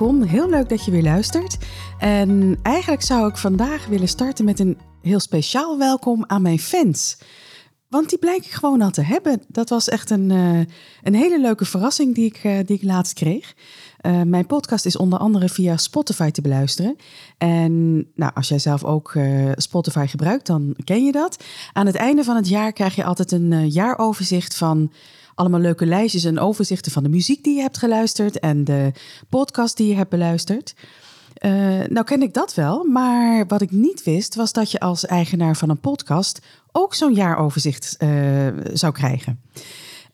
welkom. Heel leuk dat je weer luistert. En eigenlijk zou ik vandaag willen starten met een heel speciaal welkom aan mijn fans. Want die blijk ik gewoon al te hebben. Dat was echt een, uh, een hele leuke verrassing die ik, uh, die ik laatst kreeg. Uh, mijn podcast is onder andere via Spotify te beluisteren. En nou, als jij zelf ook Spotify gebruikt, dan ken je dat. Aan het einde van het jaar krijg je altijd een jaaroverzicht van allemaal leuke lijstjes en overzichten van de muziek die je hebt geluisterd en de podcast die je hebt beluisterd. Uh, nou ken ik dat wel, maar wat ik niet wist was dat je als eigenaar van een podcast ook zo'n jaaroverzicht uh, zou krijgen.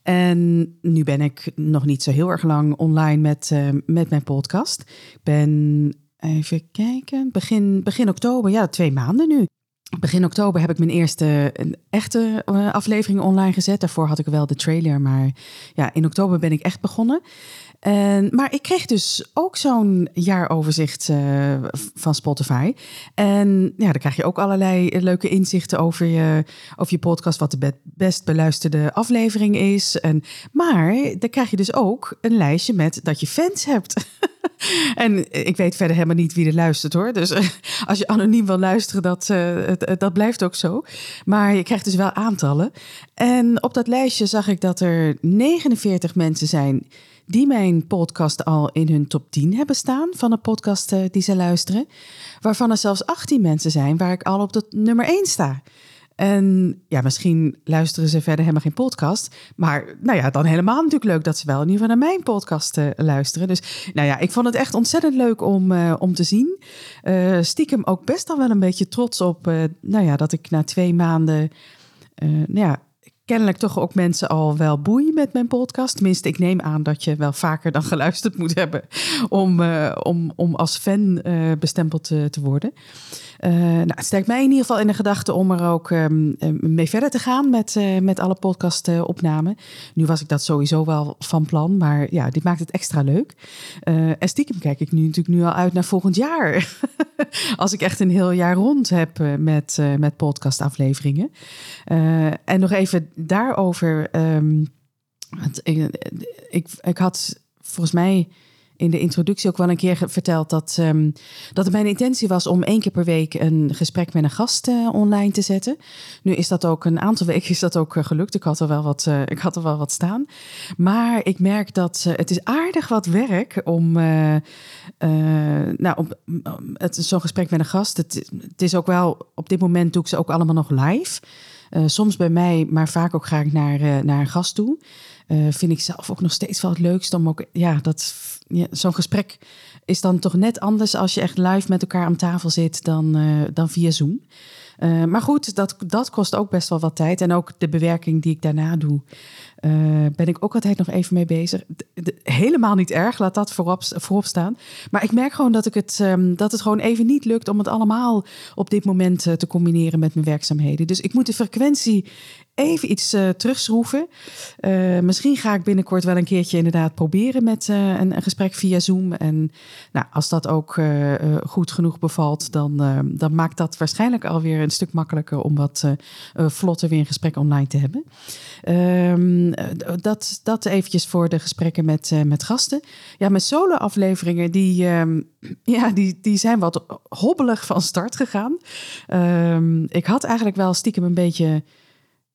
En nu ben ik nog niet zo heel erg lang online met, uh, met mijn podcast. Ik ben, even kijken, begin, begin oktober, ja, twee maanden nu. Begin oktober heb ik mijn eerste echte uh, aflevering online gezet. Daarvoor had ik wel de trailer, maar ja, in oktober ben ik echt begonnen. En, maar ik kreeg dus ook zo'n jaaroverzicht uh, van Spotify. En ja, dan krijg je ook allerlei leuke inzichten over je, je podcast, wat de best beluisterde aflevering is. En, maar dan krijg je dus ook een lijstje met dat je fans hebt. en ik weet verder helemaal niet wie er luistert hoor. Dus als je anoniem wil luisteren, dat, dat blijft ook zo. Maar je krijgt dus wel aantallen. En op dat lijstje zag ik dat er 49 mensen zijn die mijn podcast al in hun top 10 hebben staan van de podcast die ze luisteren. Waarvan er zelfs 18 mensen zijn waar ik al op de nummer 1 sta. En ja, misschien luisteren ze verder helemaal geen podcast. Maar nou ja, dan helemaal natuurlijk leuk dat ze wel in ieder geval naar mijn podcast uh, luisteren. Dus nou ja, ik vond het echt ontzettend leuk om, uh, om te zien. Uh, stiekem ook best al wel een beetje trots op, nou ja, dat ik na twee maanden, nou ja, kennelijk toch ook mensen al wel boeien met mijn podcast. Tenminste, ik neem aan dat je wel vaker dan geluisterd moet hebben om, uh, om, om als fan uh, bestempeld te, worden. Uh, nou, het sterkt mij in ieder geval in de gedachte om er ook um, mee verder te gaan met, met alle podcastopnamen. nu was ik dat sowieso wel van plan, maar ja, dit maakt het extra leuk. En stiekem kijk ik nu natuurlijk nu al uit naar volgend jaar. Als ik echt een heel jaar rond heb met, met podcastafleveringen. en nog even daarover. Um, ik, ik, had volgens mij in de introductie ook wel een keer verteld dat, um, dat het mijn intentie was om één keer per week een gesprek met een gast uh, online te zetten. Nu is dat ook een aantal weken is dat ook uh, gelukt. Ik had er wel wat, uh, ik had er wel wat staan. Maar ik merk dat het is aardig wat werk om nou, om, het zo'n gesprek met een gast. Het is ook wel op dit moment doe ik ze ook allemaal nog live. Soms bij mij, maar vaak ook ga ik naar, naar een gast toe. vind ik zelf ook nog steeds wel het leukst om ook ja, dat zo'n gesprek is dan toch net anders als je echt live met elkaar aan tafel zit dan, dan via Zoom. Uh, maar goed, dat, dat kost ook best wel wat tijd. En ook de bewerking die ik daarna doe, uh, ben ik ook altijd nog even mee bezig. Helemaal niet erg, laat dat voorop, staan. Maar ik merk gewoon dat, ik het, um, dat het gewoon even niet lukt om het allemaal op dit moment uh, te combineren met mijn werkzaamheden. Dus ik moet de frequentie even iets terugschroeven. Misschien ga ik binnenkort wel een keertje inderdaad proberen met een, een, gesprek via Zoom. En nou, als dat ook goed genoeg bevalt, dan, dan maakt dat waarschijnlijk alweer een stuk makkelijker om wat vlotter weer een gesprek online te hebben. Um, dat, dat eventjes voor de gesprekken met, met gasten. Ja, mijn solo-afleveringen, die, um, ja, die, die zijn wat hobbelig van start gegaan. Um, ik had eigenlijk wel stiekem een beetje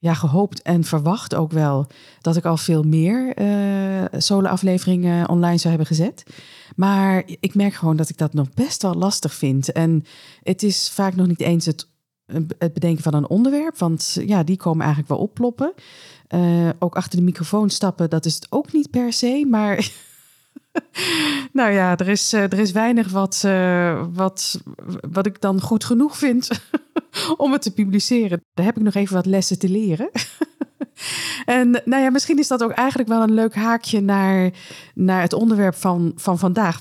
ja, gehoopt en verwacht ook wel dat ik al veel meer uh, solo-afleveringen online zou hebben gezet. Maar ik merk gewoon dat ik dat nog best wel lastig vind. En het is vaak nog niet eens het, het bedenken van een onderwerp, want ja, die komen eigenlijk wel opploppen. Uh, ook achter de microfoon stappen, dat is het ook niet per se, maar. nou ja, er is, er is weinig wat, uh, wat, wat ik dan goed genoeg vind om het te publiceren. Daar heb ik nog even wat lessen te leren. en nou ja, misschien is dat ook eigenlijk wel een leuk haakje naar, naar het onderwerp van, van vandaag.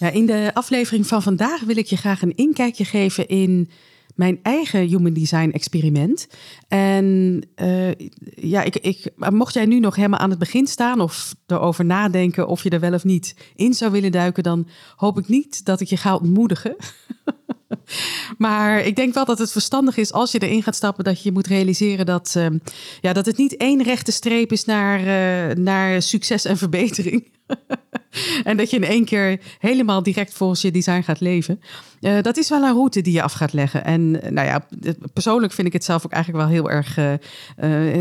Ja, in de aflevering van vandaag wil ik je graag een inkijkje geven in mijn eigen human design experiment. En uh, ja, ik, ik, mocht jij nu nog helemaal aan het begin staan of erover nadenken of je er wel of niet in zou willen duiken, dan hoop ik niet dat ik je ga ontmoedigen. maar ik denk wel dat het verstandig is als je erin gaat stappen, dat je moet realiseren dat, uh, ja, dat het niet één rechte streep is naar, uh, naar succes en verbetering. en dat je in één keer helemaal direct volgens je design gaat leven. Uh, dat is wel een route die je af gaat leggen. En nou ja, persoonlijk vind ik het zelf ook eigenlijk wel heel erg,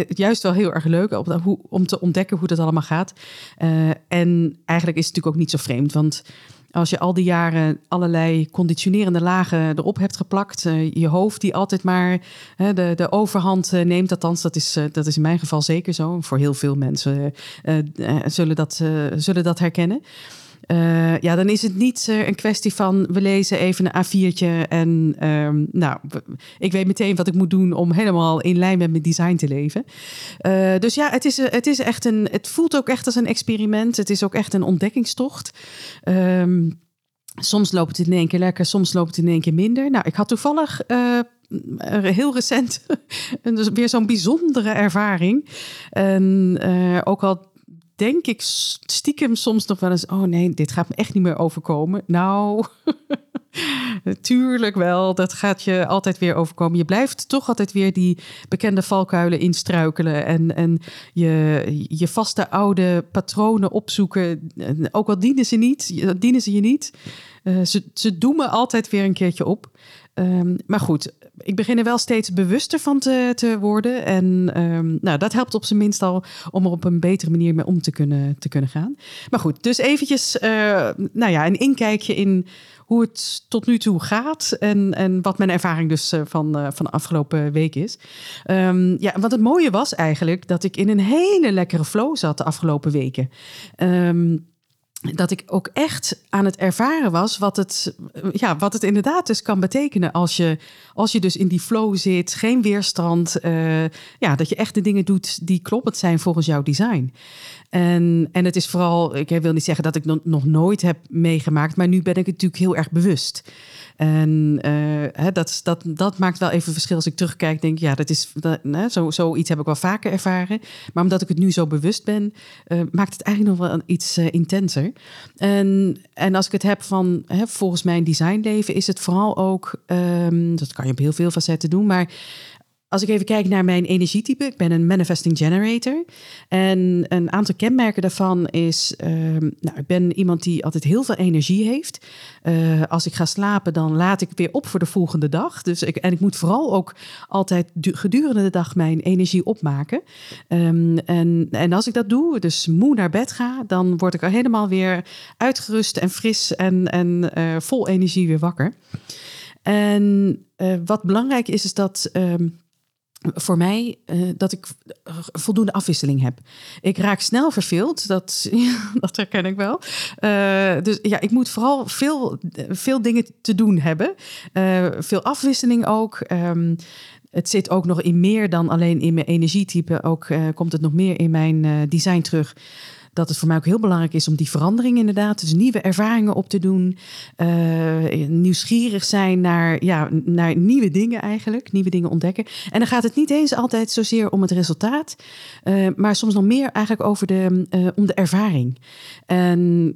juist wel heel erg leuk om, om te ontdekken hoe dat allemaal gaat. en eigenlijk is het natuurlijk ook niet zo vreemd, want als je al die jaren allerlei conditionerende lagen erop hebt geplakt, uh, je hoofd die altijd maar de, de overhand uh, neemt, althans, dat is, dat is in mijn geval zeker zo. Voor heel veel mensen zullen, dat, zullen dat herkennen. Uh, ja, dan is het niet uh, een kwestie van we lezen even een A4'tje en um, nou, ik weet meteen wat ik moet doen om helemaal in lijn met mijn design te leven. Uh, dus ja, het is, het is echt een, het voelt ook echt als een experiment. Het is ook echt een ontdekkingstocht. Um, soms loopt het in één keer lekker, soms loopt het in één keer minder. Nou, ik had toevallig heel recent dus weer zo'n bijzondere ervaring. En ook al denk ik stiekem soms nog wel eens: oh nee, dit gaat me echt niet meer overkomen. Nou, natuurlijk wel. Dat gaat je altijd weer overkomen. Je blijft toch altijd weer die bekende valkuilen instruikelen en, en je, je vaste oude patronen opzoeken. Ook al dienen ze niet, dienen ze je niet. Uh, ze, ze doen me altijd weer een keertje op. Um, maar goed, ik begin er wel steeds bewuster van te, te worden. En um, nou, dat helpt op zijn minst al om er op een betere manier mee om te kunnen, te kunnen gaan. Maar goed, dus eventjes uh, nou ja, een inkijkje in hoe het tot nu toe gaat. En, en wat mijn ervaring dus uh, van, uh, van de afgelopen week is. Um, ja, wat het mooie was eigenlijk dat ik in een hele lekkere flow zat de afgelopen weken. Dat ik ook echt aan het ervaren was wat het, ja, wat het inderdaad dus kan betekenen als je, als je dus in die flow zit, geen weerstand, uh, ja, dat je echt de dingen doet die kloppend zijn volgens jouw design. En, en het is vooral, ik wil niet zeggen dat ik nog, nog nooit heb meegemaakt, maar nu ben ik het natuurlijk heel erg bewust. En uh, dat, dat, dat maakt wel even verschil als ik terugkijk. Denk ja, dat is dat, zo, zoiets heb ik wel vaker ervaren. Maar omdat ik het nu zo bewust ben, uh, maakt het eigenlijk nog wel iets uh, intenser. En, en als ik het heb van hè, volgens mijn designleven, is het vooral ook, um, dat kan je op heel veel facetten doen, maar als ik even kijk naar mijn energietype, ik ben een manifesting generator. En een aantal kenmerken daarvan is, uh, nou, ik ben iemand die altijd heel veel energie heeft. Uh, als ik ga slapen, dan laat ik weer op voor de volgende dag. Dus ik, en ik moet vooral ook altijd gedurende de dag mijn energie opmaken. Um, en, en als ik dat doe, dus moe naar bed ga, dan word ik er helemaal weer uitgerust en fris en, en uh, vol energie weer wakker. En uh, wat belangrijk is, is dat. Um, voor mij uh, dat ik voldoende afwisseling heb. Ik raak snel verveeld, dat, dat herken ik wel. Uh, dus ja, ik moet vooral veel, veel dingen te doen hebben. Veel afwisseling ook. Um, het zit ook nog in meer dan alleen in mijn energietype. Ook komt het nog meer in mijn design terug dat het voor mij ook heel belangrijk is om die verandering inderdaad, dus nieuwe ervaringen op te doen, uh, nieuwsgierig zijn naar, ja, naar nieuwe dingen eigenlijk, nieuwe dingen ontdekken. En dan gaat het niet eens altijd zozeer om het resultaat, uh, maar soms nog meer eigenlijk over de, uh, om de ervaring. En,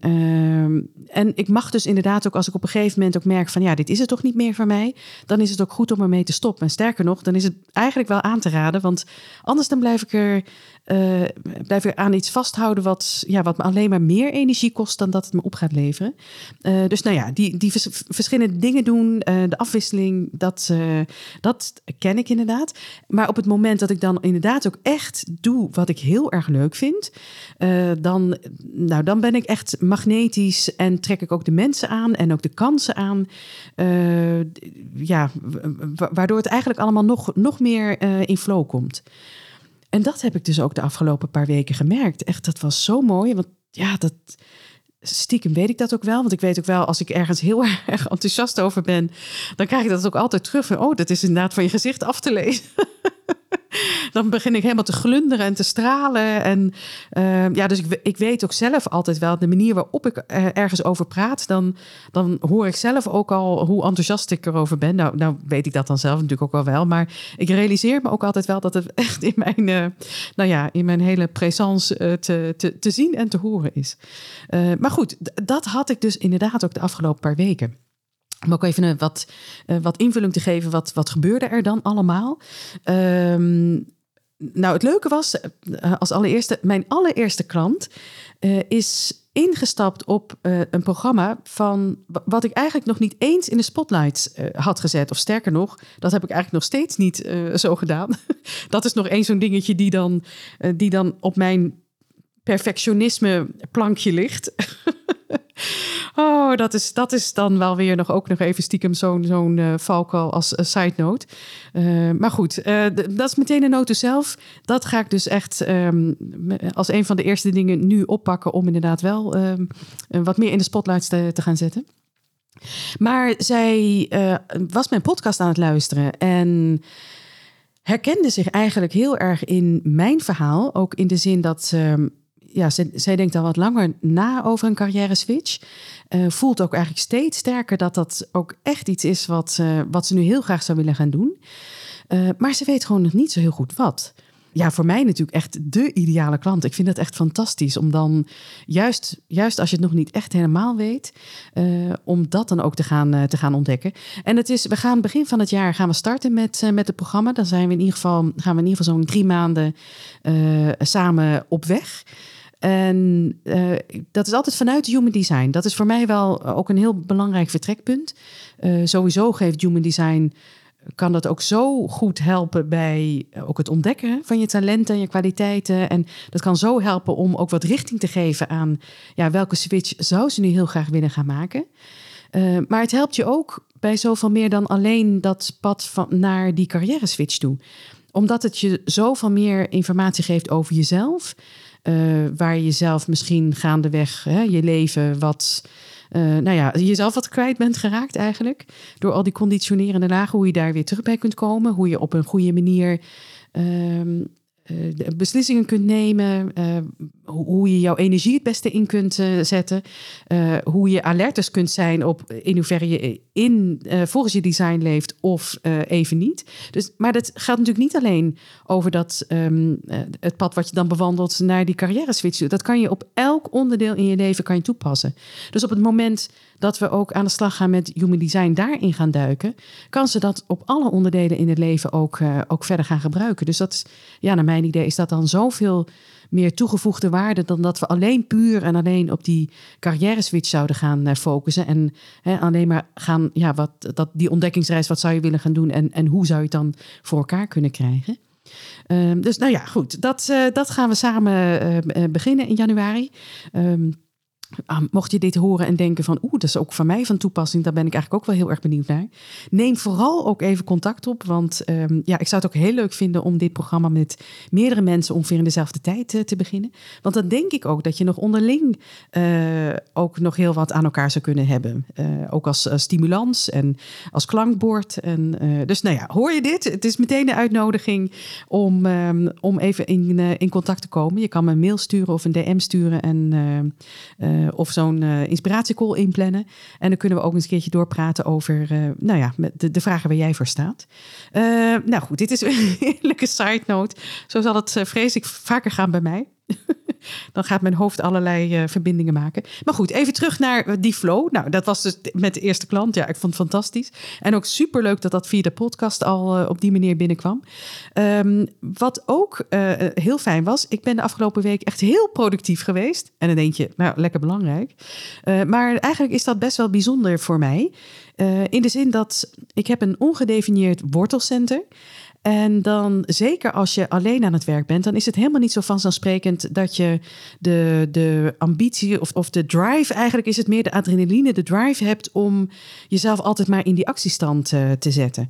en ik mag dus inderdaad ook als ik op een gegeven moment ook merk van ja, dit is het toch niet meer voor mij, dan is het ook goed om ermee te stoppen. En sterker nog, dan is het eigenlijk wel aan te raden, want anders dan blijf ik er uh, blijf ik aan iets vasthouden wat, ja, wat me alleen maar meer energie kost dan dat het me op gaat leveren. Uh, dus nou ja, die, die vers verschillende dingen doen, uh, de afwisseling, dat, dat ken ik inderdaad. Maar op het moment dat ik dan inderdaad ook echt doe wat ik heel erg leuk vind, dan, nou, dan ben ik echt magnetisch en trek ik ook de mensen aan en ook de kansen aan. ja, waardoor het eigenlijk allemaal nog, nog meer in flow komt. En dat heb ik dus ook de afgelopen paar weken gemerkt. Echt, dat was zo mooi. Want ja, dat, stiekem weet ik dat ook wel. Want ik weet ook wel, als ik ergens heel erg enthousiast over ben, dan krijg ik dat ook altijd terug. Van, oh, dat is inderdaad van je gezicht af te lezen. dan begin ik helemaal te glunderen en te stralen. En uh, ja, dus ik, ik weet ook zelf altijd wel de manier waarop ik uh, ergens over praat. Dan, dan hoor ik zelf ook al hoe enthousiast ik erover ben. Nou, nou weet ik dat dan zelf natuurlijk ook wel wel. Maar ik realiseer me ook altijd wel dat het echt in mijn, uh, nou ja, in mijn hele présence te, te, te zien en te horen is. maar goed, dat had ik dus inderdaad ook de afgelopen paar weken. Om ook even wat, uh, wat invulling te geven, wat, wat gebeurde er dan allemaal? Um, nou, het leuke was, uh, als allereerste, mijn allereerste klant uh, is ingestapt op een programma van wat ik eigenlijk nog niet eens in de spotlights had gezet. Of sterker nog, dat heb ik eigenlijk nog steeds niet zo gedaan. dat is nog één zo'n dingetje die dan, die dan op mijn perfectionisme plankje ligt. Oh, dat is, dat is dan wel weer nog ook nog even stiekem zo'n zo'n valkuil als uh, side note. Uh, maar goed, dat is meteen de noten zelf. Dat ga ik dus echt um, als een van de eerste dingen nu oppakken om inderdaad wel um, wat meer in de spotlights te, te gaan zetten. Maar zij was mijn podcast aan het luisteren en herkende zich eigenlijk heel erg in mijn verhaal. Ook in de zin dat ja, zij, zij, denkt al wat langer na over een carrière switch. Uh, voelt ook eigenlijk steeds sterker dat dat ook echt iets is wat, uh, wat ze nu heel graag zou willen gaan doen. Uh, maar ze weet gewoon nog niet zo heel goed wat. Ja, voor mij natuurlijk echt de ideale klant. Ik vind het echt fantastisch om dan, juist, juist als je het nog niet echt helemaal weet, om dat dan ook te gaan, te gaan ontdekken. En het is, we gaan begin van het jaar gaan we starten met, met het programma. Dan zijn we in ieder geval, gaan we in ieder geval zo'n drie maanden samen op weg. En uh, dat is altijd vanuit human design. Dat is voor mij wel ook een heel belangrijk vertrekpunt. Uh, sowieso geeft human design kan dat ook zo goed helpen bij ook het ontdekken van je talenten en je kwaliteiten. En dat kan zo helpen om ook wat richting te geven aan ja, welke switch zou ze nu heel graag willen gaan maken. Maar het helpt je ook bij zoveel meer dan alleen dat pad van, naar die carrière switch toe. Omdat het je zoveel meer informatie geeft over jezelf. Uh, waar je jezelf misschien gaandeweg hè, je leven wat, uh, nou ja, jezelf wat kwijt bent geraakt eigenlijk. Door al die conditionerende lagen, hoe je daar weer terug bij kunt komen. Hoe je op een goede manier um, uh, beslissingen kunt nemen, uh, hoe je jouw energie het beste in kunt uh, zetten, hoe je alertes kunt zijn op in hoeverre je in, volgens je design leeft of even niet. Dus, maar dat gaat natuurlijk niet alleen over dat, um, het pad wat je dan bewandelt naar die carrière switch. Dat kan je op elk onderdeel in je leven kan je toepassen. Dus op het moment dat we ook aan de slag gaan met human design, daarin gaan duiken, kan ze dat op alle onderdelen in het leven ook, ook verder gaan gebruiken. Dus dat is, ja, naar mijn idee is dat dan zoveel meer toegevoegde waarde dan dat we alleen puur en alleen op die carrière switch zouden gaan uh, focussen. En hè, alleen maar gaan, ja, wat, dat, die ontdekkingsreis, wat zou je willen gaan doen en, en hoe zou je het dan voor elkaar kunnen krijgen? Um, dus nou ja, goed, dat, uh, dat gaan we samen uh, beginnen in januari. Ah, mocht je dit horen en denken van, oeh, dat is ook van mij van toepassing, daar ben ik eigenlijk ook wel heel erg benieuwd naar. Neem vooral ook even contact op, want um, ja, ik zou het ook heel leuk vinden om dit programma met meerdere mensen ongeveer in dezelfde tijd uh, te beginnen. Want dan denk ik ook dat je nog onderling uh, ook nog heel wat aan elkaar zou kunnen hebben. Uh, ook als stimulans en als klankbord. En, dus nou ja, hoor je dit? Het is meteen de uitnodiging om, um, om even in, in contact te komen. Je kan me een mail sturen of een DM sturen en of zo'n uh, inspiratiecall inplannen. En dan kunnen we ook eens een keertje doorpraten over uh, nou ja, de, de vragen waar jij voor staat. nou goed, dit is een heerlijke side note. Zo zal het vrees ik vaker gaan bij mij. Dan gaat mijn hoofd allerlei uh, verbindingen maken. Maar goed, even terug naar eh, die flow. Nou, dat was dus met de eerste klant. Ja, ik vond het fantastisch. En ook superleuk dat dat via de podcast al uh, op die manier binnenkwam. Um, wat ook heel fijn was, ik ben de afgelopen week echt heel productief geweest. En dan denk je, nou, lekker belangrijk. maar eigenlijk is dat best wel bijzonder voor mij. in de zin dat ik heb een ongedefinieerd wortelcenter En dan, zeker als je alleen aan het werk bent, dan is het helemaal niet zo vanzelfsprekend dat je de, de ambitie of, of de drive, eigenlijk is het meer de adrenaline, de drive hebt om jezelf altijd maar in die actiestand uh, te zetten.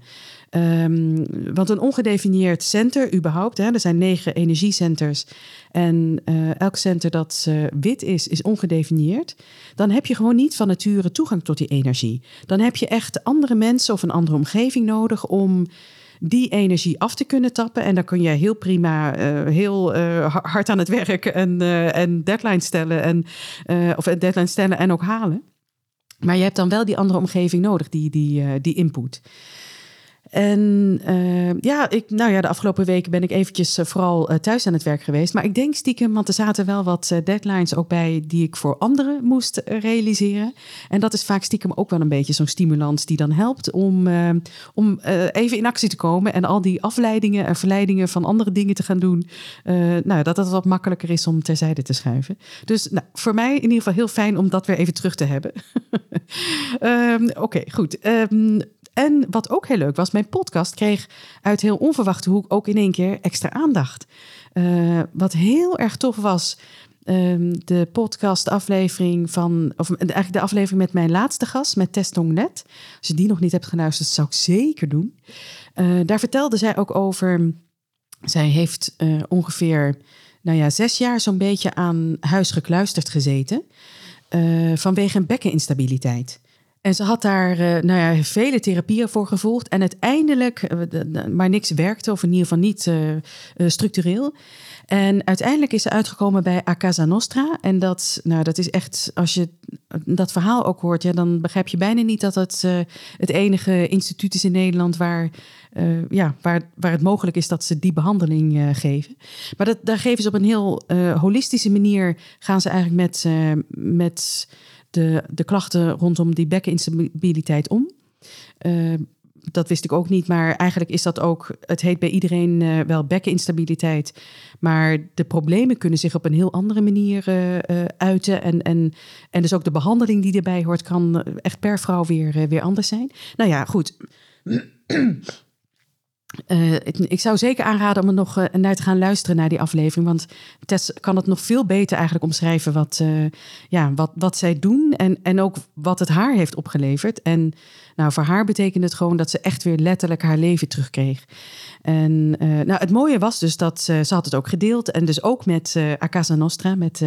Um, want een ongedefinieerd center, überhaupt, hè, er zijn negen energiecenters. En uh, elk center dat uh, wit is, is ongedefinieerd. Dan heb je gewoon niet van nature toegang tot die energie. Dan heb je echt andere mensen of een andere omgeving nodig om die energie af te kunnen tappen. En dan kun je heel prima uh, heel uh, hard aan het werk en, uh, en deadlines stellen. En, of deadlines stellen en ook halen. Maar je hebt dan wel die andere omgeving nodig, die, die, die input. En uh, ja, ik, nou ja, de afgelopen weken ben ik eventjes uh, vooral uh, thuis aan het werk geweest. Maar ik denk stiekem, want er zaten wel wat deadlines ook bij die ik voor anderen moest realiseren. En dat is vaak stiekem ook wel een beetje zo'n stimulans die dan helpt om, om even in actie te komen. En al die afleidingen en verleidingen van andere dingen te gaan doen. nou, dat het wat makkelijker is om terzijde te schuiven. Dus nou, voor mij in ieder geval heel fijn om dat weer even terug te hebben. um, Oké, goed. Um, en wat ook heel leuk was, mijn podcast kreeg uit heel onverwachte hoek ook in één keer extra aandacht. Uh, wat heel erg tof was, um, de podcast-aflevering van, of eigenlijk de aflevering met mijn laatste gast, met Tess Net. Als je die nog niet hebt geluisterd, zou ik zeker doen. Uh, daar vertelde zij ook over. Zij heeft uh, ongeveer, nou ja, zes jaar zo'n beetje aan huis gekluisterd gezeten. vanwege een bekkeninstabiliteit. En ze had daar uh, nou ja, vele therapieën voor gevolgd. En uiteindelijk, uh, maar niks werkte, of in ieder geval niet uh, structureel. En uiteindelijk is ze uitgekomen bij A Casa Nostra. En dat, nou, dat is echt, als je dat verhaal ook hoort, ja, dan begrijp je bijna niet dat het het enige instituut is in Nederland waar, ja, waar, waar het mogelijk is dat ze die behandeling geven. Maar dat, daar geven ze op een heel holistische manier, gaan ze eigenlijk met. met de, de klachten rondom die bekkeninstabiliteit om. Uh, dat wist ik ook niet, maar eigenlijk is dat ook, het heet bij iedereen uh, wel bekkeninstabiliteit. Maar de problemen kunnen zich op een heel andere manier uh, uiten. En, en, en dus ook de behandeling die erbij hoort, kan echt per vrouw weer, weer anders zijn. Nou ja, goed. Uh, ik, zou zeker aanraden om er nog uh, naar te gaan luisteren naar die aflevering. Want Tess kan het nog veel beter eigenlijk omschrijven wat, uh, ja, wat, wat zij doen. En, en ook wat het haar heeft opgeleverd. En nou, voor haar betekent het gewoon dat ze echt weer letterlijk haar leven terugkreeg. En nou, het mooie was dus dat ze had het ook gedeeld. En dus ook met A Casa Nostra, met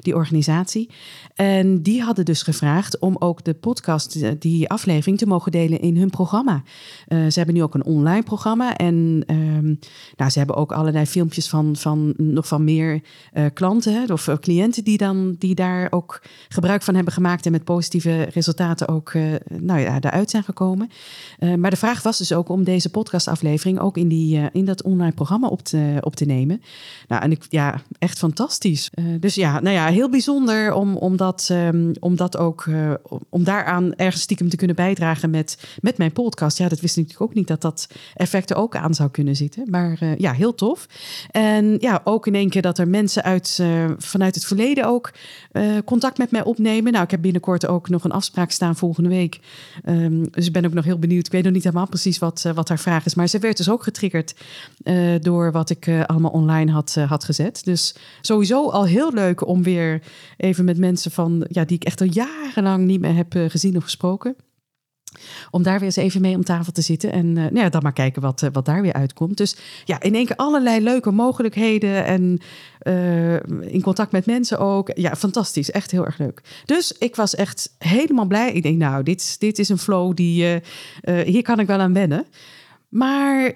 die organisatie. En die hadden dus gevraagd om ook de podcast, die aflevering, te mogen delen in hun programma. ze hebben nu ook een online programma. En um, nou, ze hebben ook allerlei filmpjes van, van nog van meer klanten of cliënten die, dan, die daar ook gebruik van hebben gemaakt. En met positieve resultaten ook nou ja, daaruit zijn gekomen. maar de vraag was dus ook om deze podcastaflevering ook in die eh, in dat online programma op te, op te nemen. Nou, en ik, ja, echt fantastisch. Uh, dus ja, nou ja, heel bijzonder om, om, dat, um, om dat ook, uh, om daaraan ergens stiekem te kunnen bijdragen met, met mijn podcast. Ja, dat wist ik natuurlijk ook niet dat dat effect er ook aan zou kunnen zitten. Maar ja, heel tof. En ja, ook in één keer dat er mensen uit, vanuit het verleden ook contact met mij opnemen. Nou, ik heb binnenkort ook nog een afspraak staan volgende week. Um, dus ik ben ook nog heel benieuwd. Ik weet nog niet helemaal precies wat, wat haar vraag is. Maar ze werd dus ook getriggerd door wat ik allemaal online had, had gezet. Dus sowieso al heel leuk om weer even met mensen van, ja, die ik echt al jarenlang niet meer heb gezien of gesproken. Om daar weer eens even mee om tafel te zitten. En nou ja, dan maar kijken wat, wat daar weer uitkomt. Dus ja, in één keer allerlei leuke mogelijkheden. En in contact met mensen ook. Ja, fantastisch. Echt heel erg leuk. Dus ik was echt helemaal blij. Ik denk, nou, dit, dit is een flow die. hier kan ik wel aan wennen. Maar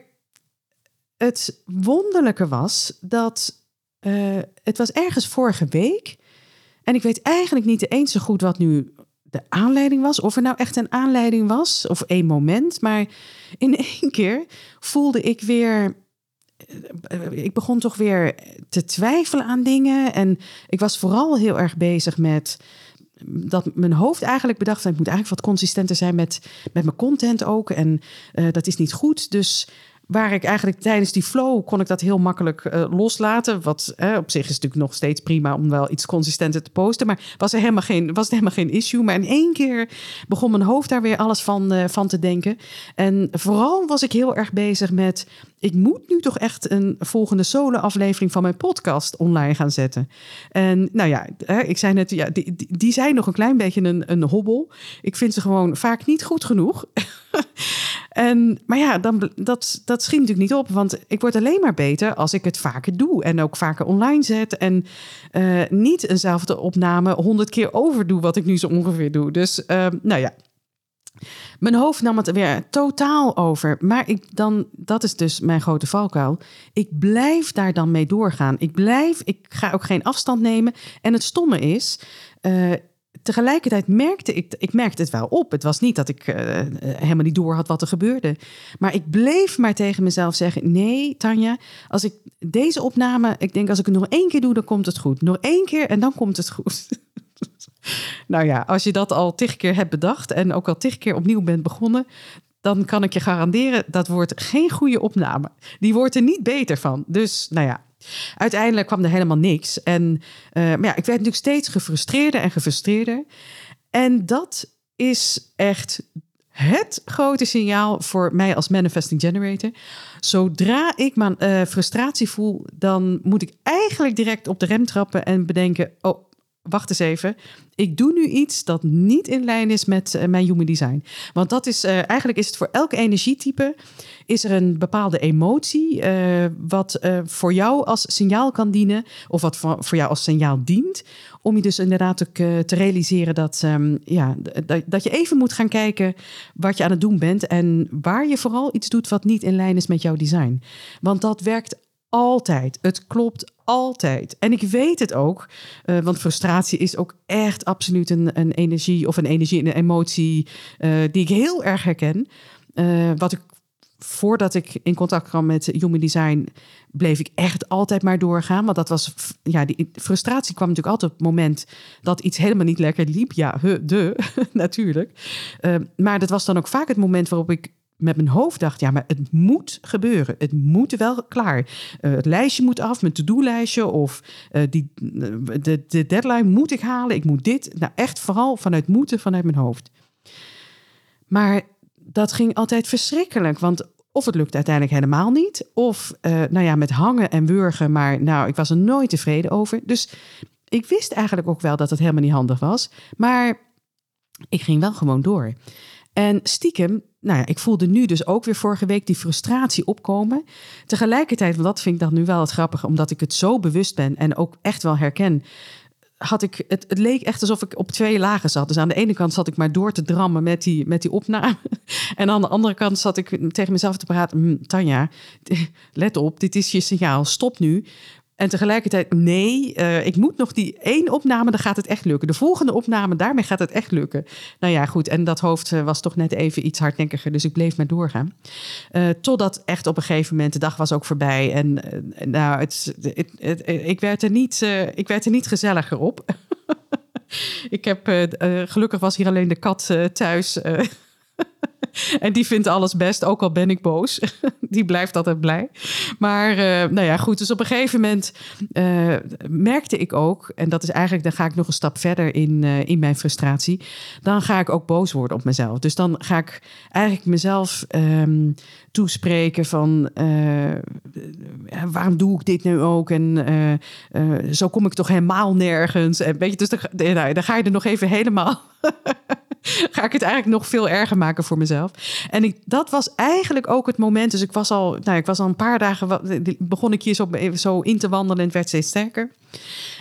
het wonderlijke was dat het was ergens vorige week. En ik weet eigenlijk niet eens zo goed wat nu de aanleiding was. Of er nou echt een aanleiding was. Of één moment. Maar in één keer voelde ik weer. Eh, ik begon toch weer te twijfelen aan dingen. En ik was vooral heel erg bezig met dat mijn hoofd eigenlijk bedacht ik moet eigenlijk wat consistenter zijn met, met mijn content ook. En uh, dat is niet goed. Dus waar ik eigenlijk tijdens die flow kon ik dat heel makkelijk uh, loslaten. Wat op zich is natuurlijk nog steeds prima om wel iets consistenter te posten. Maar was er helemaal geen, was helemaal geen issue. Maar in één keer begon mijn hoofd daar weer alles van, uh, van te denken. En vooral was ik heel erg bezig met. Ik moet nu toch echt een volgende solo-aflevering van mijn podcast online gaan zetten. En nou ja, ik zei net, ja, die, die zijn nog een klein beetje een, een hobbel. Ik vind ze gewoon vaak niet goed genoeg. En, maar ja, dan, dat, dat schiet natuurlijk niet op, want ik word alleen maar beter als ik het vaker doe en ook vaker online zet en uh, niet eenzelfde opname honderd keer overdoe wat ik nu zo ongeveer doe. Dus uh, nou ja, mijn hoofd nam het weer totaal over. Maar ik dan, dat is dus mijn grote valkuil. Ik blijf daar dan mee doorgaan. Ik blijf, ik ga ook geen afstand nemen. En het stomme is, uh, tegelijkertijd merkte ik, ik merkte het wel op. Het was niet dat ik uh, helemaal niet door had wat er gebeurde. Maar ik bleef maar tegen mezelf zeggen: nee, Tanja, als ik deze opname, ik denk als ik het nog één keer doe, dan komt het goed. Nog één keer en dan komt het goed. nou ja, als je dat al tig keer hebt bedacht en ook al tig keer opnieuw bent begonnen, dan kan ik je garanderen dat wordt geen goede opname. Die wordt er niet beter van. Dus nou ja, Uiteindelijk kwam er helemaal niks. En, uh, maar ja, ik werd natuurlijk steeds gefrustreerder en gefrustreerder. En dat is echt het grote signaal voor mij als manifesting generator. Zodra ik mijn uh, frustratie voel, dan moet ik eigenlijk direct op de rem trappen en bedenken: oh, wacht eens even. Ik doe nu iets dat niet in lijn is met uh, mijn human design. Want dat is uh, eigenlijk is het voor elk energietype is er een bepaalde emotie uh, wat voor jou als signaal kan dienen of wat voor, jou als signaal dient om je dus inderdaad te realiseren dat, um, ja, dat, dat je even moet gaan kijken wat je aan het doen bent en waar je vooral iets doet wat niet in lijn is met jouw design. Want dat werkt altijd. Het klopt altijd. En ik weet het ook, uh, want frustratie is ook echt absoluut een, een energie of een energie, een emotie uh, die ik heel erg herken. Uh, wat ik voordat ik in contact kwam met Human Design, bleef ik echt altijd maar doorgaan. Want dat was, ja, die frustratie kwam natuurlijk altijd op het moment dat iets helemaal niet lekker liep. Ja, de, natuurlijk. maar dat was dan ook vaak het moment waarop ik met mijn hoofd dacht, ja, maar het moet gebeuren. Het moet wel klaar. Uh, het lijstje moet af, mijn to-do-lijstje of uh, die, de, de deadline moet ik halen. Ik moet dit. Nou, echt vooral vanuit moeten, vanuit mijn hoofd. Maar dat ging altijd verschrikkelijk, want of het lukt uiteindelijk helemaal niet, of nou ja, met hangen en wurgen, maar nou, ik was er nooit tevreden over. Dus ik wist eigenlijk ook wel dat het helemaal niet handig was, maar ik ging wel gewoon door. En stiekem, nou ja, ik voelde nu dus ook weer vorige week die frustratie opkomen. Tegelijkertijd, want dat vind ik dan nu wel het grappige, omdat ik het zo bewust ben en ook echt wel herken. Had ik, het, het leek echt alsof ik op twee lagen zat. Dus aan de ene kant zat ik maar door te drammen met die, met die opname. En aan de andere kant zat ik tegen mezelf te praten. Hm, Tanja, let op, dit is je signaal. Stop nu. En tegelijkertijd, nee, uh, ik moet nog die één opname, dan gaat het echt lukken. De volgende opname, daarmee gaat het echt lukken. Nou ja, goed. En dat hoofd uh, was toch net even iets hardnekkiger, dus ik bleef maar doorgaan. Uh, totdat echt op een gegeven moment, de dag was ook voorbij. En nou, het, het, ik, werd er niet, ik werd er niet gezelliger op. ik heb, gelukkig was hier alleen de kat thuis. en die vindt alles best, ook al ben ik boos. die blijft altijd blij. Maar uh, nou ja, goed. Dus op een gegeven moment uh, merkte ik ook, en dat is eigenlijk, dan ga ik nog een stap verder in, uh, in mijn frustratie. Dan ga ik ook boos worden op mezelf. Dus dan ga ik eigenlijk mezelf um, toespreken van waarom doe ik dit nu ook? En zo kom ik toch helemaal nergens. En weet je, dus dan ga je er nog even helemaal. ga ik het eigenlijk nog veel erger maken voor mezelf. En ik, dat was eigenlijk ook het moment. Dus ik was al, nou, ik was al een paar dagen, begon ik hier zo, zo in te wandelen en het werd steeds sterker.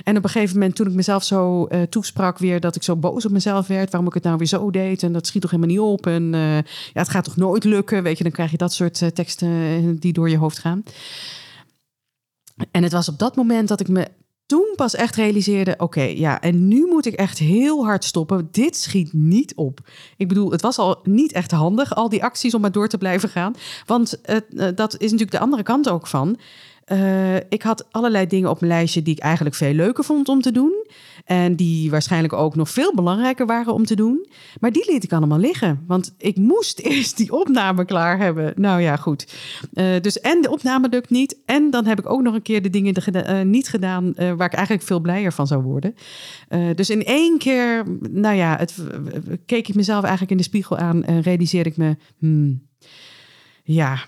En op een gegeven moment, toen ik mezelf zo uh, toesprak weer, dat ik zo boos op mezelf werd, waarom ik het nou weer zo deed. En dat schiet toch helemaal niet op. En uh, ja, het gaat toch nooit lukken. Weet je, dan krijg je dat soort uh, teksten die door je hoofd gaan. En het was op dat moment dat ik me toen pas echt realiseerde: oké, ja, en nu moet ik echt heel hard stoppen. Dit schiet niet op. Ik bedoel, het was al niet echt handig, al die acties om maar door te blijven gaan. Want uh, dat is natuurlijk de andere kant ook van. Uh, ik had allerlei dingen op mijn lijstje die ik eigenlijk veel leuker vond om te doen. En die waarschijnlijk ook nog veel belangrijker waren om te doen. Maar die liet ik allemaal liggen. Want ik moest eerst die opname klaar hebben. Nou ja, goed. Uh, dus en de opname lukt niet. En dan heb ik ook nog een keer de dingen de, uh, niet gedaan waar ik eigenlijk veel blijer van zou worden. dus in één keer, nou ja, het, keek ik mezelf eigenlijk in de spiegel aan en realiseerde ik me. Hmm, ja,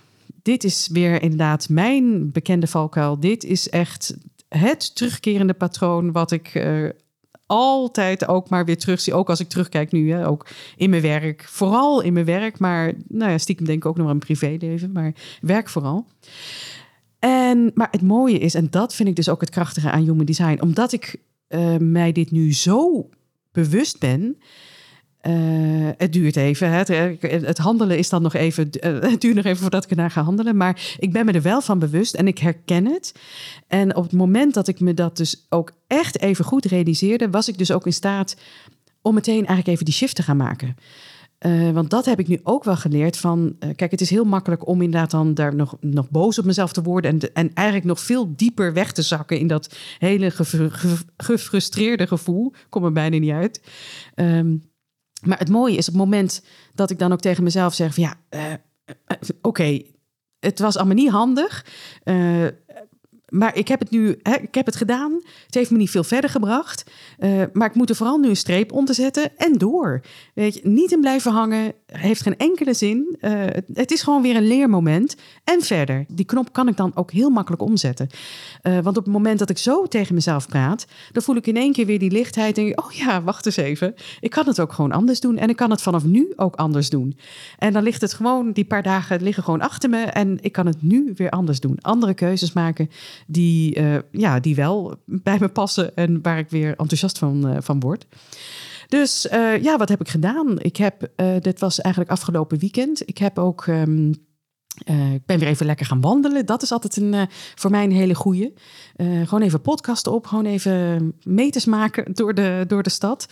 dit is weer inderdaad mijn bekende valkuil. Dit is echt het terugkerende patroon wat ik uh, altijd ook maar weer terugzie. Ook als ik terugkijk nu, hè, ook in mijn werk. Vooral in mijn werk, maar nou ja, stiekem denk ik ook nog een privéleven, maar werk vooral. En, maar het mooie is, en dat vind ik dus ook het krachtige aan Human Design, omdat ik uh, mij dit nu zo bewust ben, uh, het duurt even. Het, het, handelen is dan nog even. Uh, het duurt nog even voordat ik ernaar ga handelen. Maar ik ben me er wel van bewust en ik herken het. En op het moment dat ik me dat dus ook echt even goed realiseerde, was ik dus ook in staat om meteen eigenlijk even die shift te gaan maken. Want dat heb ik nu ook wel geleerd van. kijk, het is heel makkelijk om inderdaad dan daar nog, nog boos op mezelf te worden. En, en eigenlijk nog veel dieper weg te zakken in dat hele gefrustreerde gevoel. Kom er bijna niet uit. Um, maar het mooie is het moment dat ik dan ook tegen mezelf zeg: van ja, uh, oké, het was allemaal niet handig. Uh, maar ik heb het nu, hè, ik heb het gedaan. Het heeft me niet veel verder gebracht. Uh, maar ik moet er vooral nu een streep onder zetten en door. Weet je, niet in blijven hangen, heeft geen enkele zin. Uh, het, het, is gewoon weer een leermoment. En verder, die knop kan ik dan ook heel makkelijk omzetten. Uh, want op het moment dat ik zo tegen mezelf praat, dan voel ik in één keer weer die lichtheid. En denk, oh ja, wacht eens even. Ik kan het ook gewoon anders doen. En ik kan het vanaf nu ook anders doen. En dan ligt het gewoon, die paar dagen liggen gewoon achter me. En ik kan het nu weer anders doen. Andere keuzes maken die, uh, ja, die wel bij me passen en waar ik weer enthousiast van, uh, van word. Dus uh, ja, wat heb ik gedaan? Ik heb, dit was eigenlijk afgelopen weekend. Ik heb ook. Um, uh, ik ben weer even lekker gaan wandelen. Dat is altijd een, uh, voor mij een hele goeie. Uh, gewoon even podcasten op, gewoon even meters maken door de, door de stad.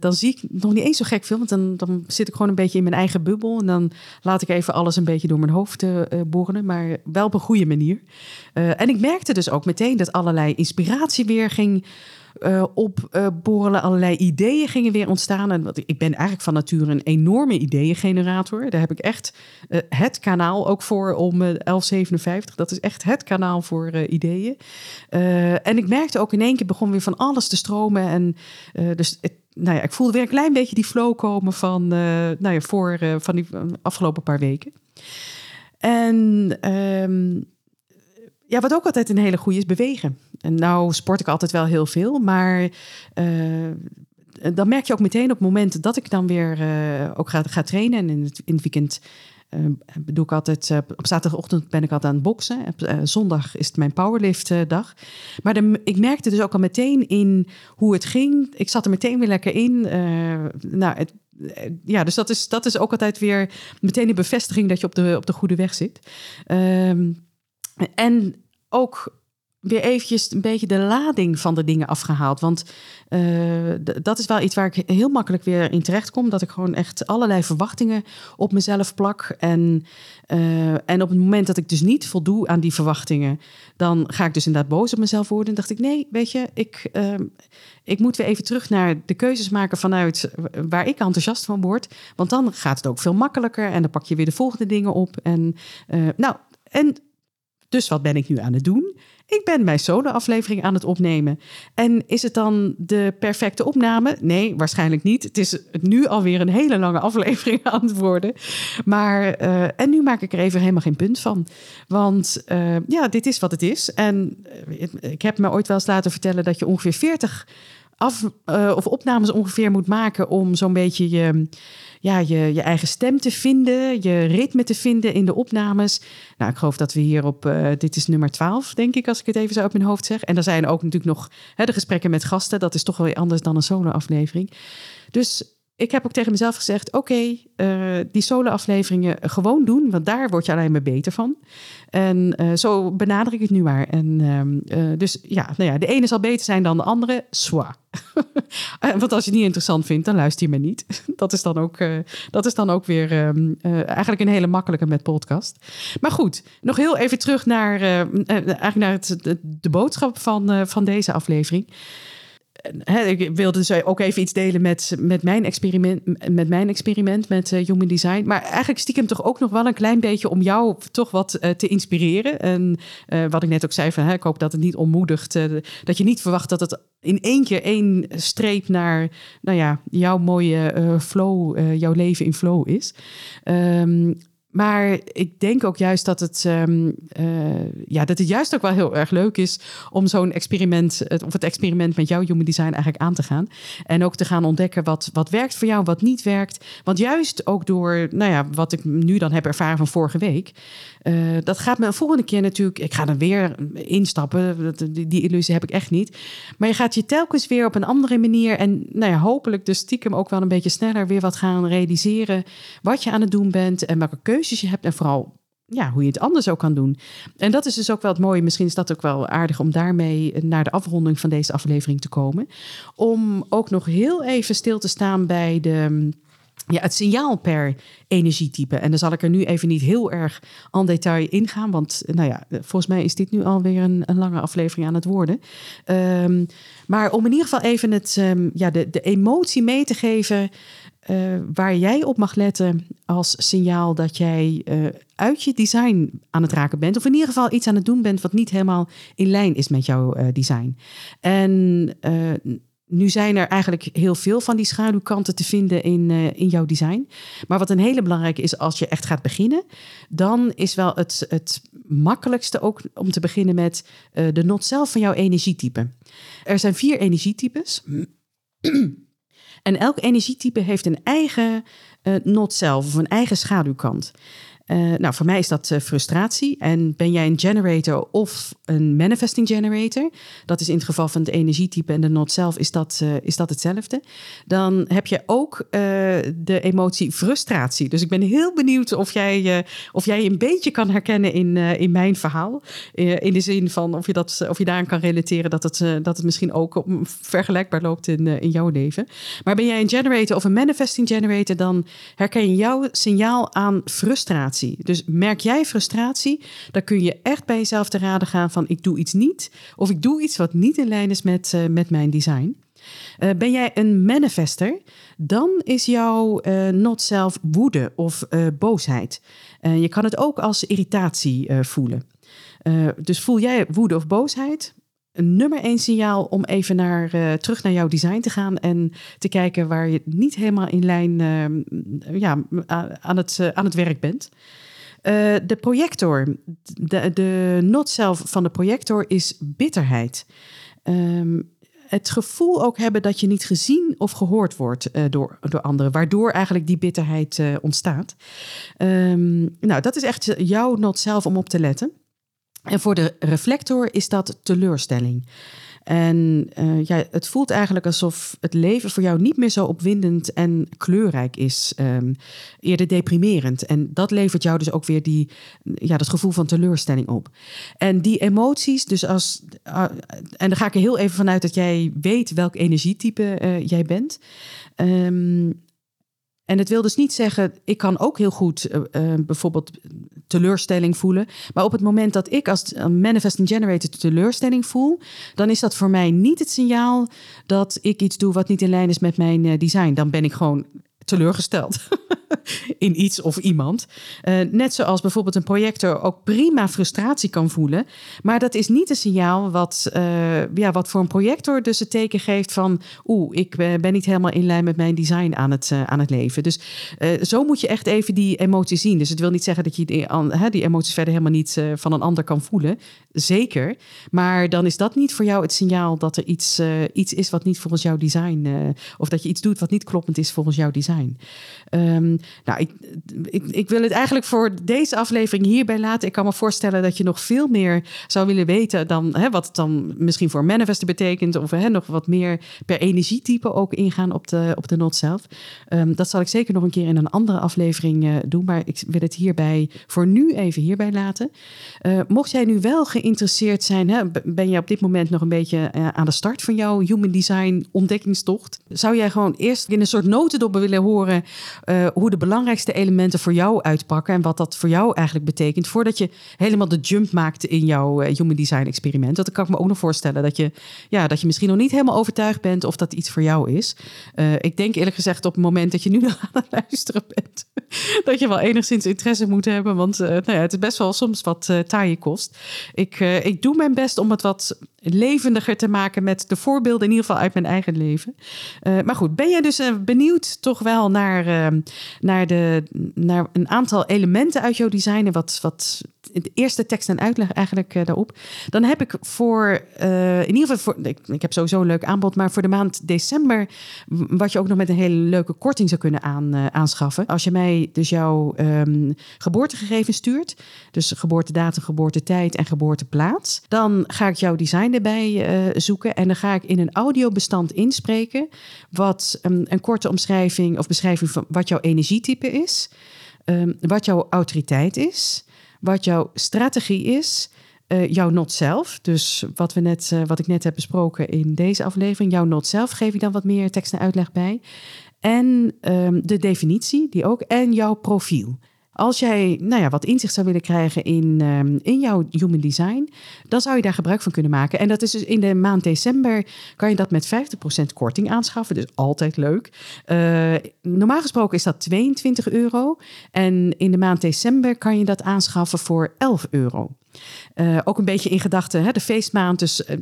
dan zie ik nog niet eens zo gek veel, want dan, dan zit ik gewoon een beetje in mijn eigen bubbel. En dan laat ik even alles een beetje door mijn hoofd borrelen, maar wel op een goede manier. en ik merkte dus ook meteen dat allerlei inspiratie weer ging uh, opborrelen. allerlei ideeën gingen weer ontstaan. En wat, ik ben eigenlijk van nature een enorme ideeëngenerator. Daar heb ik echt uh, het kanaal ook voor om 1157. Dat is echt het kanaal voor ideeën. en ik merkte ook in één keer begon weer van alles te stromen. En dus nou ja, ik voelde weer een klein beetje die flow komen van, nou ja, voor, van die afgelopen paar weken. En um, ja, wat ook altijd een hele goede is, bewegen. En nou sport ik altijd wel heel veel, maar uh, dan merk je ook meteen op het moment dat ik dan weer uh, ook ga, ga trainen. En in het, in het weekend uh, ik altijd, op zaterdagochtend ben ik altijd aan het boksen. Zondag is het mijn powerlift dag. Maar ik merkte dus ook al meteen in hoe het ging. Ik zat er meteen weer lekker in. nou, het, ja, dus dat is, dat is ook altijd weer meteen de bevestiging dat je op de, op de goede weg zit. Ehm, en ook weer eventjes een beetje de lading van de dingen afgehaald. Want uh, dat is wel iets waar ik heel makkelijk weer in terecht kom. Dat ik gewoon echt allerlei verwachtingen op mezelf plak. En, uh, en op het moment dat ik dus niet voldoe aan die verwachtingen, dan ga ik dus inderdaad boos op mezelf worden. En dacht ik, nee, weet je, ik, uh, ik moet weer even terug naar de keuzes maken vanuit waar ik enthousiast van word. Want dan gaat het ook veel makkelijker. En dan pak je weer de volgende dingen op. En nou, en dus wat ben ik nu aan het doen? Ik ben mijn solo-aflevering aan het opnemen. En is het dan de perfecte opname? Nee, waarschijnlijk niet. Het is nu alweer een hele lange aflevering aan het worden. Maar, uh, en nu maak ik er even helemaal geen punt van. Want uh, ja, dit is wat het is. En uh, ik heb me ooit wel eens laten vertellen dat je ongeveer 40 af, of opnames ongeveer moet maken om zo'n beetje je ja, je, je eigen stem te vinden, je ritme te vinden in de opnames. Nou, ik geloof dat we hier op, uh, dit is nummer 12, denk ik, als ik het even zo op mijn hoofd zeg. En er zijn ook natuurlijk nog hè, de gesprekken met gasten. Dat is toch wel weer anders dan een solo-aflevering. Dus ik heb ook tegen mezelf gezegd: oké, eh, die solo-afleveringen gewoon doen, want daar word je alleen maar beter van. En eh, zo benader ik het nu maar. En, ehm, eh, dus ja, nou ja, de ene zal beter zijn dan de andere. Swa. want als je het niet interessant vindt, dan luister je me niet. dat, is dan ook, dat is dan ook weer ehm, eigenlijk een hele makkelijke met podcast. Maar goed, nog heel even terug naar, eigenlijk naar het, de boodschap van, van deze aflevering ik wilde dus ook even iets delen met, met, mijn, experiment, met mijn experiment met uh, Human Design. Maar eigenlijk stiekem toch ook nog wel een klein beetje om jou toch wat eh, te inspireren. En uh, wat ik net ook zei, van, ik hoop dat het niet ontmoedigt. dat je niet verwacht dat het in één keer één streep naar nou ja, jouw mooie flow, jouw leven in flow is. Um, maar ik denk ook juist dat het, um, ja, dat het juist ook wel heel erg leuk is om zo'n experiment, of het experiment met jouw human design eigenlijk aan te gaan. En ook te gaan ontdekken wat, wat werkt voor jou, wat niet werkt. Want juist ook door, nou ja, wat ik nu dan heb ervaren van vorige week, uh, dat gaat me een volgende keer natuurlijk, ik ga er weer instappen, die, die illusie heb ik echt niet. Maar je gaat je telkens weer op een andere manier en nou ja, hopelijk dus stiekem ook wel een beetje sneller weer wat gaan realiseren wat je aan het doen bent en welke je hebt en vooral ja, hoe je het anders ook kan doen. En dat is dus ook wel het mooie. Misschien is dat ook wel aardig om daarmee naar de afronding van deze aflevering te komen. Om ook nog heel even stil te staan bij de, ja, het signaal per energietype. En dan zal ik er nu even niet heel erg aan detail ingaan. Want nou ja, volgens mij is dit nu alweer een, een lange aflevering aan het worden. Ehm, maar om in ieder geval even het, um, ja, de, de emotie mee te geven uh, waar jij op mag letten als signaal dat jij uh, uit je design aan het raken bent. Of in ieder geval iets aan het doen bent wat niet helemaal in lijn is met jouw uh, design. En nu zijn er eigenlijk heel veel van die schaduwkanten te vinden in, in jouw design. Maar wat een hele belangrijke is als je echt gaat beginnen, dan is wel het, het makkelijkste ook om te beginnen met de not zelf van jouw energietype. Er zijn vier energietypes. En elk energietype heeft een eigen uh, not zelf of een eigen schaduwkant. Uh, nou, voor mij is dat uh, frustratie. En ben jij een generator of een manifesting generator, dat is in het geval van het energietype en de not zelf, is dat, uh, is dat hetzelfde. Dan heb je ook de emotie frustratie. Dus ik ben heel benieuwd of jij, of jij een beetje kan herkennen in, in mijn verhaal. in de zin van of je, dat, of je daaraan kan relateren dat het, dat het misschien ook vergelijkbaar loopt in, in jouw leven. Maar ben jij een generator of een manifesting generator, dan herken je jouw signaal aan frustratie. Dus merk jij frustratie, dan kun je echt bij jezelf te raden gaan van ik doe iets niet of ik doe iets wat niet in lijn is met, uh, met mijn design. Uh, ben jij een manifester, dan is jouw uh, not self woede of boosheid. je kan het ook als irritatie voelen. dus voel jij woede of boosheid? Een nummer één signaal om even naar, uh, terug naar jouw design te gaan en te kijken waar je niet helemaal in lijn uh, ja, aan, het, uh, aan het werk bent. de projector, de, de not zelf van de projector is bitterheid. Um, het gevoel ook hebben dat je niet gezien of gehoord wordt door, door anderen, waardoor eigenlijk die bitterheid ontstaat. Um, nou, dat is echt jouw not zelf om op te letten. En voor de reflector is dat teleurstelling. En uh, ja, het voelt eigenlijk alsof het leven voor jou niet meer zo opwindend en kleurrijk is. Um, eerder deprimerend. En dat levert jou dus ook weer die, ja, dat gevoel van teleurstelling op. En die emoties, dus als. Uh, en dan ga ik er heel even vanuit dat jij weet welk energietype uh, jij bent. Um, en het wil dus niet zeggen, ik kan ook heel goed bijvoorbeeld teleurstelling voelen. Maar op het moment dat ik als manifesting generator teleurstelling voel, dan is dat voor mij niet het signaal dat ik iets doe wat niet in lijn is met mijn uh, design. Dan ben ik gewoon teleurgesteld in iets of iemand. Uh, net zoals bijvoorbeeld een projector ook prima frustratie kan voelen. Maar dat is niet een signaal wat, uh, ja, wat voor een projector dus het teken geeft van... oeh, ik ben niet helemaal in lijn met mijn design aan het, aan het leven. Dus zo moet je echt even die emoties zien. Dus het wil niet zeggen dat je die, die emoties verder helemaal niet van een ander kan voelen. Zeker. Maar dan is dat niet voor jou het signaal dat er iets, iets is wat niet volgens jouw design... of dat je iets doet wat niet kloppend is volgens jouw design. Um, nou, ik, ik, ik, wil het eigenlijk voor deze aflevering hierbij laten. Ik kan me voorstellen dat je nog veel meer zou willen weten dan hè, wat het dan misschien voor manifesten betekent. Of hè, nog wat meer per energietype ook ingaan op de, op de not zelf. Ehm, dat zal ik zeker nog een keer in een andere aflevering uh, doen. Maar ik wil het hierbij voor nu even hierbij laten. Uh, mocht jij nu wel geïnteresseerd zijn, hè, ben je op dit moment nog een beetje uh, aan de start van jouw human design ontdekkingstocht. Zou jij gewoon eerst in een soort notendop willen horen uh, de belangrijkste elementen voor jou uitpakken en wat dat voor jou eigenlijk betekent, voordat je helemaal de jump maakt in jouw uh, human design experiment. Dat kan ik me ook nog voorstellen dat je, ja, dat je misschien nog niet helemaal overtuigd bent of dat iets voor jou is. Uh, ik denk eerlijk gezegd op het moment dat je nu aan het luisteren bent, dat je wel enigszins interesse moet hebben, want nou ja, het is best wel soms wat taaie kost. Ik, ik doe mijn best om het wat levendiger te maken met de voorbeelden, in ieder geval uit mijn eigen leven. Uh, maar goed, ben je dus uh, benieuwd toch wel naar, uh, naar, de, naar een aantal elementen uit jouw design en wat, wat de eerste tekst en uitleg eigenlijk daarop. Dan heb ik voor, in ieder geval, voor, ik, ik, heb sowieso een leuk aanbod, maar voor de maand december, wat je ook nog met een hele leuke korting zou kunnen aan, aanschaffen. Als je mij dus jouw um, geboortegegevens stuurt, dus geboortedatum, geboortetijd en geboorteplaats, dan ga ik jouw design erbij zoeken en dan ga ik in een audiobestand inspreken, wat um, een korte omschrijving of beschrijving van wat jouw energietype is, um, wat jouw autoriteit is wat jouw strategie is, uh, jouw not zelf. Dus wat, we net, uh, wat ik net heb besproken in deze aflevering, jouw not zelf geef ik dan wat meer tekst en uitleg bij. En um, de definitie, die ook, en jouw profiel. Als jij nou ja, wat inzicht zou willen krijgen in, um, in jouw human design, dan zou je daar gebruik van kunnen maken. En dat is dus in de maand december kan je dat met 50% korting aanschaffen. Dus altijd leuk. Uh, normaal gesproken is dat 22 euro. En in de maand december kan je dat aanschaffen voor 11 euro. Uh, ook een beetje in gedachten, de feestmaand. Dus uh,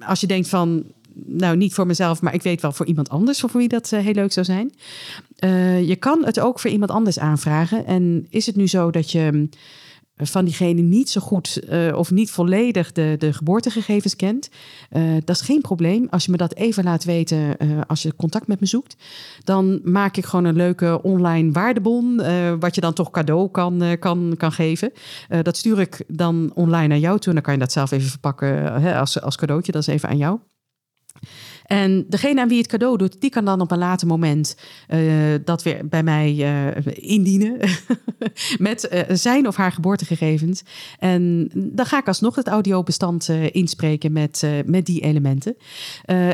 als je denkt van nou niet voor mezelf, maar ik weet wel voor iemand anders voor wie dat uh, heel leuk zou zijn. Uh, je kan het ook voor iemand anders aanvragen. En is het nu zo dat je van diegene niet zo goed uh, of niet volledig de, de geboortegegevens kent, dat is geen probleem. Als je me dat even laat weten als je contact met me zoekt, dan maak ik gewoon een leuke online waardebon, wat je dan toch cadeau kan, kan, kan geven. dat stuur ik dan online naar jou toe en dan kan je dat zelf even verpakken hè, als, als cadeautje. Dat is even aan jou. En degene aan wie het cadeau doet, die kan dan op een later moment uh, dat weer bij mij uh, indienen met uh, zijn of haar geboortegegevens. En dan ga ik alsnog het audiobestand inspreken met, met die elementen.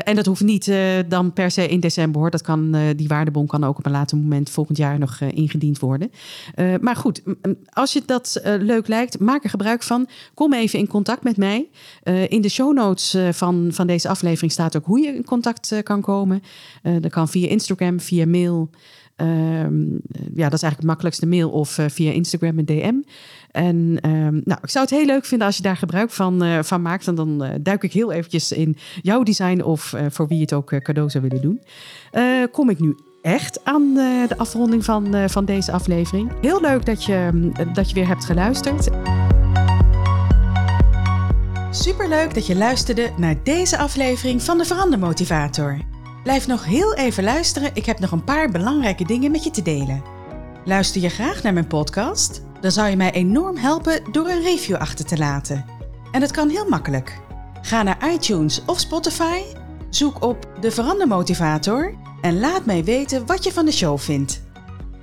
en dat hoeft niet dan per se in december hoor. Dat kan, die waardebon kan ook op een later moment volgend jaar nog ingediend worden. maar goed, als je dat leuk lijkt, maak er gebruik van. Kom even in contact met mij. in de show notes van, van deze aflevering staat ook hoe je contact uh, kan komen. Uh, dat kan via Instagram, via mail. Um, ja, dat is eigenlijk het makkelijkste mail of via Instagram en DM. En um, nou, ik zou het heel leuk vinden als je daar gebruik van, van maakt. En dan duik ik heel eventjes in jouw design of voor wie het ook cadeau zou willen doen. kom ik nu echt aan de afronding van, van deze aflevering. Heel leuk dat je, dat je weer hebt geluisterd. Superleuk dat je luisterde naar deze aflevering van de Verandermotivator. Blijf nog heel even luisteren, ik heb nog een paar belangrijke dingen met je te delen. Luister je graag naar mijn podcast? Dan zou je mij enorm helpen door een review achter te laten. En dat kan heel makkelijk. Ga naar iTunes of Spotify, zoek op de Verandermotivator en laat mij weten wat je van de show vindt.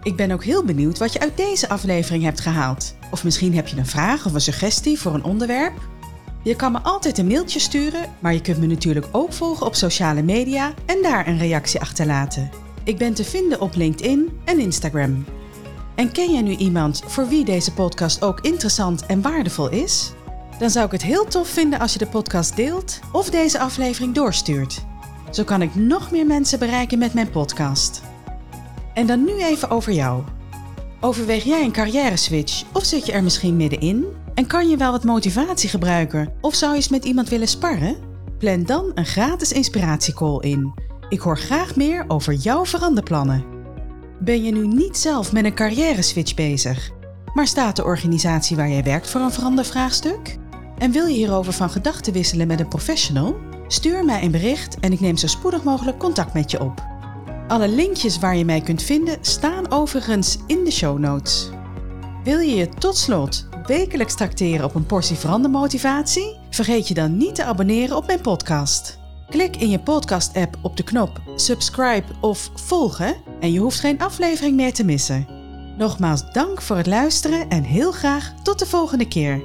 Ik ben ook heel benieuwd wat je uit deze aflevering hebt gehaald. Of misschien heb je een vraag of een suggestie voor een onderwerp je kan me altijd een mailtje sturen, maar je kunt me natuurlijk ook volgen op sociale media en daar een reactie achterlaten. Ik ben te vinden op LinkedIn en Instagram. En ken je nu iemand voor wie deze podcast ook interessant en waardevol is? Dan zou ik het heel tof vinden als je de podcast deelt of deze aflevering doorstuurt. Zo kan ik nog meer mensen bereiken met mijn podcast. En dan nu even over jou. Overweeg jij een carrière switch of zit je er misschien middenin? En kan je wel wat motivatie gebruiken? Of zou je eens met iemand willen sparren? Plan dan een gratis inspiratiecall in. Ik hoor graag meer over jouw veranderplannen. Ben je nu niet zelf met een carrière switch bezig, maar staat de organisatie waar jij werkt voor een verandervraagstuk? En wil je hierover van gedachten wisselen met een professional? Stuur mij een bericht en ik neem zo spoedig mogelijk contact met je op. Alle linkjes waar je mij kunt vinden staan overigens in de show notes. Wil je je tot slot wekelijks tracteren op een portie verandermotivatie? Vergeet je dan niet te abonneren op mijn podcast. Klik in je podcast-app op de knop subscribe of volgen en je hoeft geen aflevering meer te missen. Nogmaals dank voor het luisteren en heel graag tot de volgende keer.